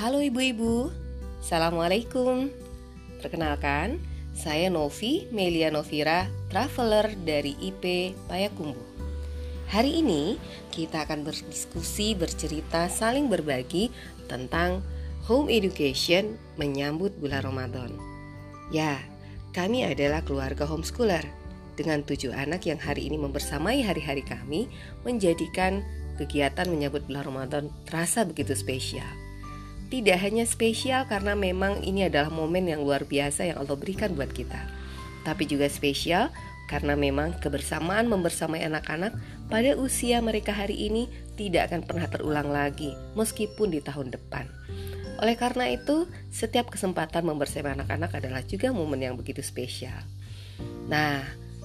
Halo ibu-ibu, Assalamualaikum. Perkenalkan, saya Novi Melia Novira, traveler dari IP Payakumbuh. Hari ini kita akan berdiskusi, bercerita, saling berbagi tentang home education menyambut bulan Ramadan. Ya, kami adalah keluarga homeschooler dengan tujuh anak yang hari ini membersamai hari-hari kami menjadikan kegiatan menyambut bulan Ramadan terasa begitu spesial. Tidak hanya spesial karena memang ini adalah momen yang luar biasa yang Allah berikan buat kita, tapi juga spesial karena memang kebersamaan membersamai anak-anak pada usia mereka hari ini tidak akan pernah terulang lagi meskipun di tahun depan. Oleh karena itu, setiap kesempatan membersamai anak-anak adalah juga momen yang begitu spesial. Nah,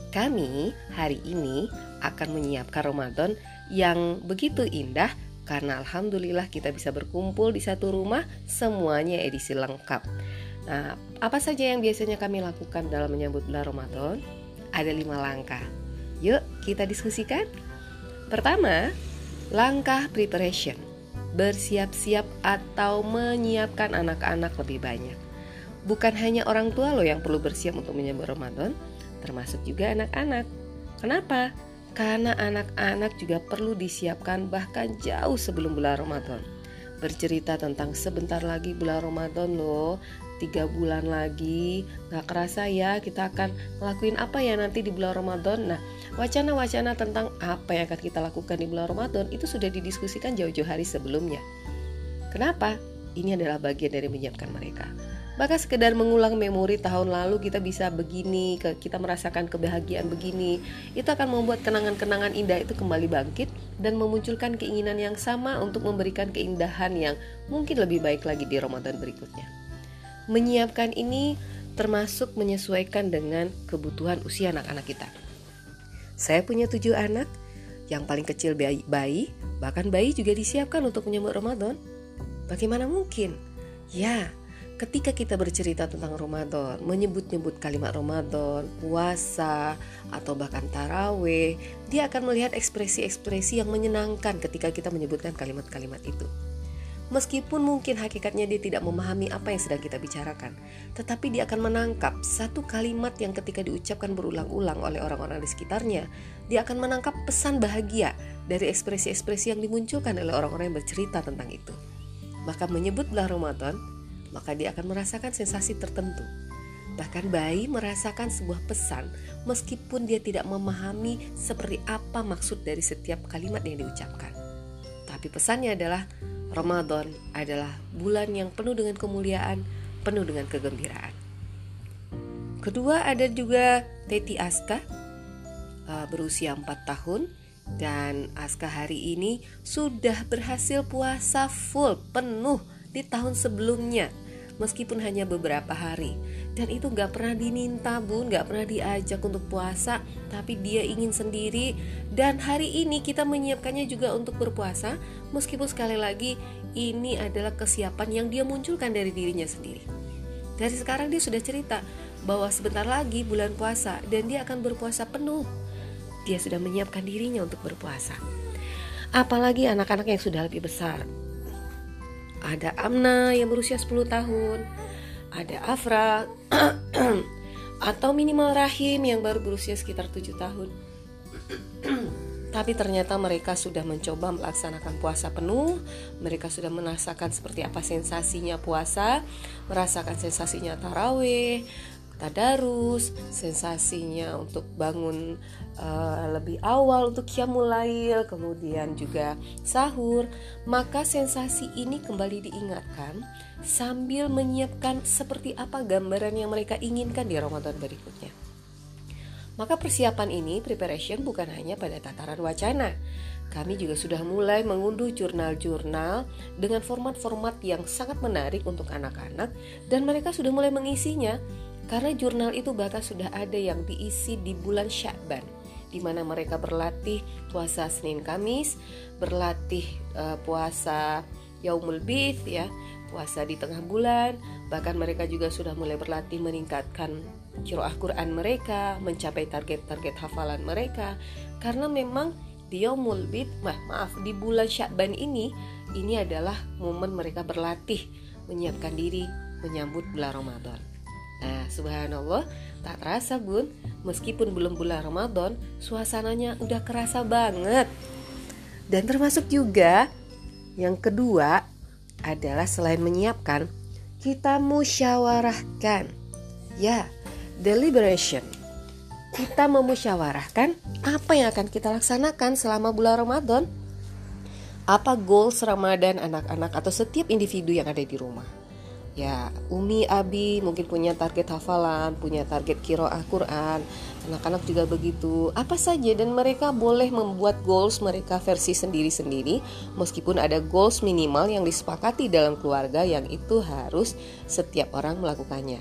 kami hari ini akan menyiapkan Ramadan yang begitu indah karena alhamdulillah kita bisa berkumpul di satu rumah semuanya edisi lengkap. Nah, apa saja yang biasanya kami lakukan dalam menyambut bulan Ramadan? Ada lima langkah. Yuk kita diskusikan. Pertama, langkah preparation. Bersiap-siap atau menyiapkan anak-anak lebih banyak. Bukan hanya orang tua loh yang perlu bersiap untuk menyambut Ramadan, termasuk juga anak-anak. Kenapa? Karena anak-anak juga perlu disiapkan bahkan jauh sebelum bulan Ramadan. Bercerita tentang sebentar lagi bulan Ramadan loh, tiga bulan lagi, gak kerasa ya kita akan ngelakuin apa ya nanti di bulan Ramadan. Nah, wacana-wacana tentang apa yang akan kita lakukan di bulan Ramadan itu sudah didiskusikan jauh-jauh hari sebelumnya. Kenapa? Ini adalah bagian dari menyiapkan mereka. Bahkan sekedar mengulang memori tahun lalu kita bisa begini, kita merasakan kebahagiaan begini, itu akan membuat kenangan-kenangan indah itu kembali bangkit dan memunculkan keinginan yang sama untuk memberikan keindahan yang mungkin lebih baik lagi di Ramadan berikutnya. Menyiapkan ini termasuk menyesuaikan dengan kebutuhan usia anak-anak kita. Saya punya tujuh anak, yang paling kecil bayi, bayi, bahkan bayi juga disiapkan untuk menyambut Ramadan. Bagaimana mungkin? Ya, ketika kita bercerita tentang Ramadan, menyebut-nyebut kalimat Ramadan, puasa, atau bahkan taraweh, dia akan melihat ekspresi-ekspresi yang menyenangkan ketika kita menyebutkan kalimat-kalimat itu. Meskipun mungkin hakikatnya dia tidak memahami apa yang sedang kita bicarakan, tetapi dia akan menangkap satu kalimat yang ketika diucapkan berulang-ulang oleh orang-orang di sekitarnya, dia akan menangkap pesan bahagia dari ekspresi-ekspresi yang dimunculkan oleh orang-orang yang bercerita tentang itu. Maka menyebut bulan Ramadan maka dia akan merasakan sensasi tertentu. Bahkan bayi merasakan sebuah pesan meskipun dia tidak memahami seperti apa maksud dari setiap kalimat yang diucapkan. Tapi pesannya adalah Ramadan adalah bulan yang penuh dengan kemuliaan, penuh dengan kegembiraan. Kedua ada juga Teti Aska uh, berusia 4 tahun dan Aska hari ini sudah berhasil puasa full penuh di tahun sebelumnya meskipun hanya beberapa hari. Dan itu nggak pernah diminta bun nggak pernah diajak untuk puasa tapi dia ingin sendiri. Dan hari ini kita menyiapkannya juga untuk berpuasa meskipun sekali lagi ini adalah kesiapan yang dia munculkan dari dirinya sendiri. Dari sekarang dia sudah cerita bahwa sebentar lagi bulan puasa dan dia akan berpuasa penuh. Dia sudah menyiapkan dirinya untuk berpuasa. Apalagi anak-anak yang sudah lebih besar ada Amna yang berusia 10 tahun, ada Afra atau minimal Rahim yang baru berusia sekitar 7 tahun. Tapi ternyata mereka sudah mencoba melaksanakan puasa penuh, mereka sudah merasakan seperti apa sensasinya puasa, merasakan sensasinya taraweh, tadarus, sensasinya untuk bangun uh, lebih awal untuk kiamulail, kemudian juga sahur, maka sensasi ini kembali diingatkan sambil menyiapkan seperti apa gambaran yang mereka inginkan di Ramadan berikutnya. Maka persiapan ini, preparation bukan hanya pada tataran wacana. Kami juga sudah mulai mengunduh jurnal-jurnal dengan format-format yang sangat menarik untuk anak-anak dan mereka sudah mulai mengisinya karena jurnal itu bahkan sudah ada yang diisi di bulan Syakban di mana mereka berlatih puasa Senin Kamis, berlatih uh, puasa Yaumul Bith ya, puasa di tengah bulan, bahkan mereka juga sudah mulai berlatih meningkatkan kiroah Quran mereka, mencapai target-target hafalan mereka karena memang di Yaumul Bith, maaf di bulan Syakban ini ini adalah momen mereka berlatih menyiapkan diri menyambut bulan Ramadan. Nah, subhanallah, tak terasa bun, meskipun belum bulan Ramadan, suasananya udah kerasa banget. Dan termasuk juga yang kedua adalah selain menyiapkan, kita musyawarahkan. Ya, deliberation. Kita memusyawarahkan apa yang akan kita laksanakan selama bulan Ramadan. Apa goals Ramadan anak-anak atau setiap individu yang ada di rumah ya Umi Abi mungkin punya target hafalan, punya target kiroah Quran, anak-anak juga begitu. Apa saja dan mereka boleh membuat goals mereka versi sendiri-sendiri meskipun ada goals minimal yang disepakati dalam keluarga yang itu harus setiap orang melakukannya.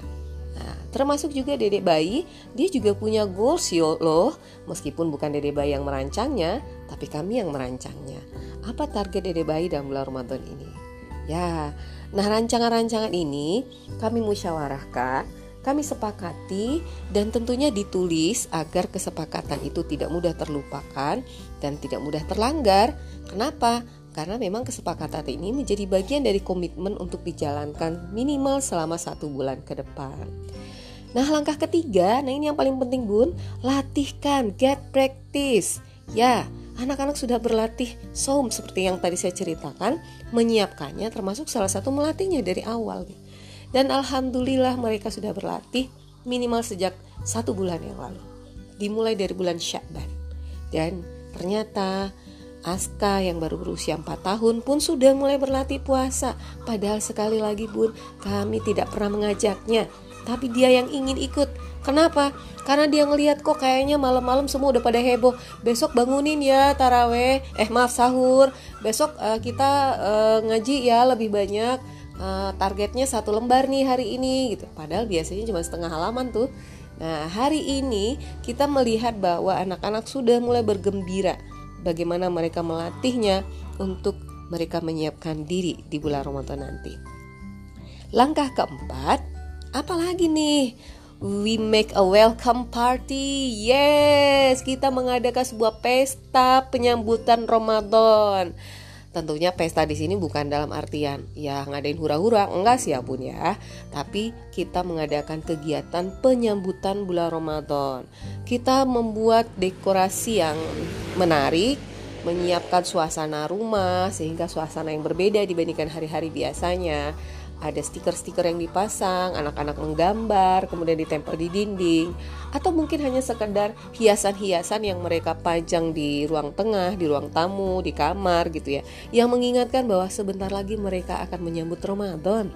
Nah, termasuk juga dedek bayi, dia juga punya goals yo loh, meskipun bukan dedek bayi yang merancangnya, tapi kami yang merancangnya. Apa target dedek bayi dalam bulan Ramadan ini? Ya, Nah, rancangan-rancangan ini kami musyawarahkan, kami sepakati dan tentunya ditulis agar kesepakatan itu tidak mudah terlupakan dan tidak mudah terlanggar. Kenapa? Karena memang kesepakatan ini menjadi bagian dari komitmen untuk dijalankan minimal selama satu bulan ke depan. Nah, langkah ketiga, nah ini yang paling penting, Bun, latihkan, get practice. Ya, anak-anak sudah berlatih saum seperti yang tadi saya ceritakan, menyiapkannya termasuk salah satu melatihnya dari awal. Dan alhamdulillah mereka sudah berlatih minimal sejak satu bulan yang lalu. Dimulai dari bulan Syakban. Dan ternyata Aska yang baru berusia 4 tahun pun sudah mulai berlatih puasa. Padahal sekali lagi bun, kami tidak pernah mengajaknya. Tapi dia yang ingin ikut Kenapa? Karena dia ngelihat kok kayaknya malam-malam semua udah pada heboh. Besok bangunin ya taraweh. Eh maaf sahur. Besok uh, kita uh, ngaji ya lebih banyak. Uh, targetnya satu lembar nih hari ini gitu. Padahal biasanya cuma setengah halaman tuh. Nah hari ini kita melihat bahwa anak-anak sudah mulai bergembira. Bagaimana mereka melatihnya untuk mereka menyiapkan diri di bulan Ramadan nanti. Langkah keempat, apalagi nih? We make a welcome party. Yes, kita mengadakan sebuah pesta penyambutan Ramadan. Tentunya pesta di sini bukan dalam artian ya ngadain hura-hura, enggak sih ya Bun ya. Tapi kita mengadakan kegiatan penyambutan bulan Ramadan. Kita membuat dekorasi yang menarik, menyiapkan suasana rumah sehingga suasana yang berbeda dibandingkan hari-hari biasanya ada stiker-stiker yang dipasang, anak-anak menggambar, kemudian ditempel di dinding, atau mungkin hanya sekedar hiasan-hiasan yang mereka pajang di ruang tengah, di ruang tamu, di kamar gitu ya, yang mengingatkan bahwa sebentar lagi mereka akan menyambut Ramadan.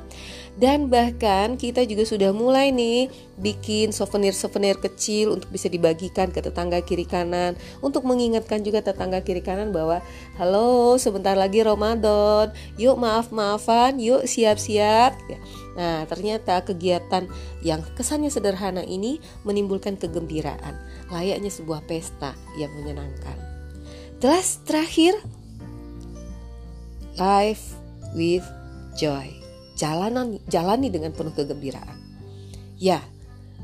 Dan bahkan kita juga sudah mulai nih bikin souvenir-souvenir kecil untuk bisa dibagikan ke tetangga kiri kanan untuk mengingatkan juga tetangga kiri kanan bahwa halo sebentar lagi Ramadan, yuk maaf-maafan, yuk siap-siap. Ya. Nah ternyata kegiatan yang kesannya sederhana ini menimbulkan kegembiraan, layaknya sebuah pesta yang menyenangkan. Jelas terakhir, life with joy jalanan jalani dengan penuh kegembiraan. Ya,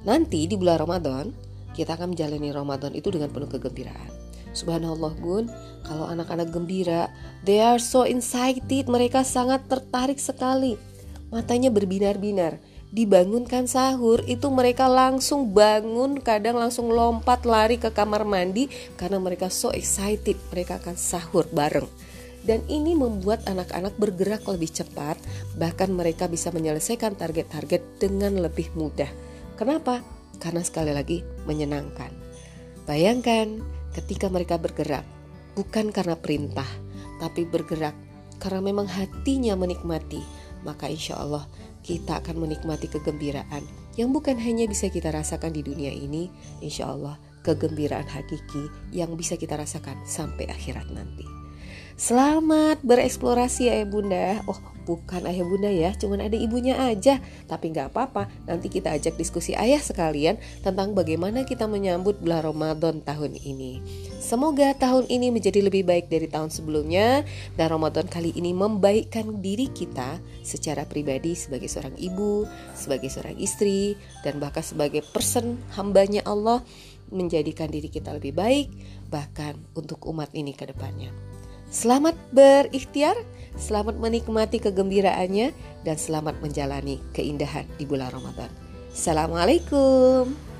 nanti di bulan Ramadan kita akan menjalani Ramadan itu dengan penuh kegembiraan. Subhanallah Gun, kalau anak-anak gembira, they are so excited, mereka sangat tertarik sekali. Matanya berbinar-binar. Dibangunkan sahur, itu mereka langsung bangun, kadang langsung lompat lari ke kamar mandi karena mereka so excited, mereka akan sahur bareng dan ini membuat anak-anak bergerak lebih cepat, bahkan mereka bisa menyelesaikan target-target dengan lebih mudah. Kenapa? Karena sekali lagi menyenangkan. Bayangkan ketika mereka bergerak, bukan karena perintah, tapi bergerak karena memang hatinya menikmati, maka insya Allah kita akan menikmati kegembiraan yang bukan hanya bisa kita rasakan di dunia ini, insya Allah kegembiraan hakiki yang bisa kita rasakan sampai akhirat nanti. Selamat bereksplorasi ayah bunda. Oh bukan ayah bunda ya Cuman ada ibunya aja. Tapi nggak apa-apa Nanti kita ajak diskusi ayah sekalian Tentang bagaimana kita menyambut bulan Ramadan tahun ini. Semoga tahun ini menjadi lebih baik dari tahun sebelumnya Dan Ramadan kali ini membaikkan diri kita Secara pribadi sebagai seorang ibu Sebagai seorang istri Dan bahkan sebagai person hambanya Allah Menjadikan diri kita lebih baik Bahkan untuk umat ini ke depannya Selamat berikhtiar Selamat menikmati kegembiraannya dan selamat menjalani keindahan di bulan Ramadan. Assalamualaikum.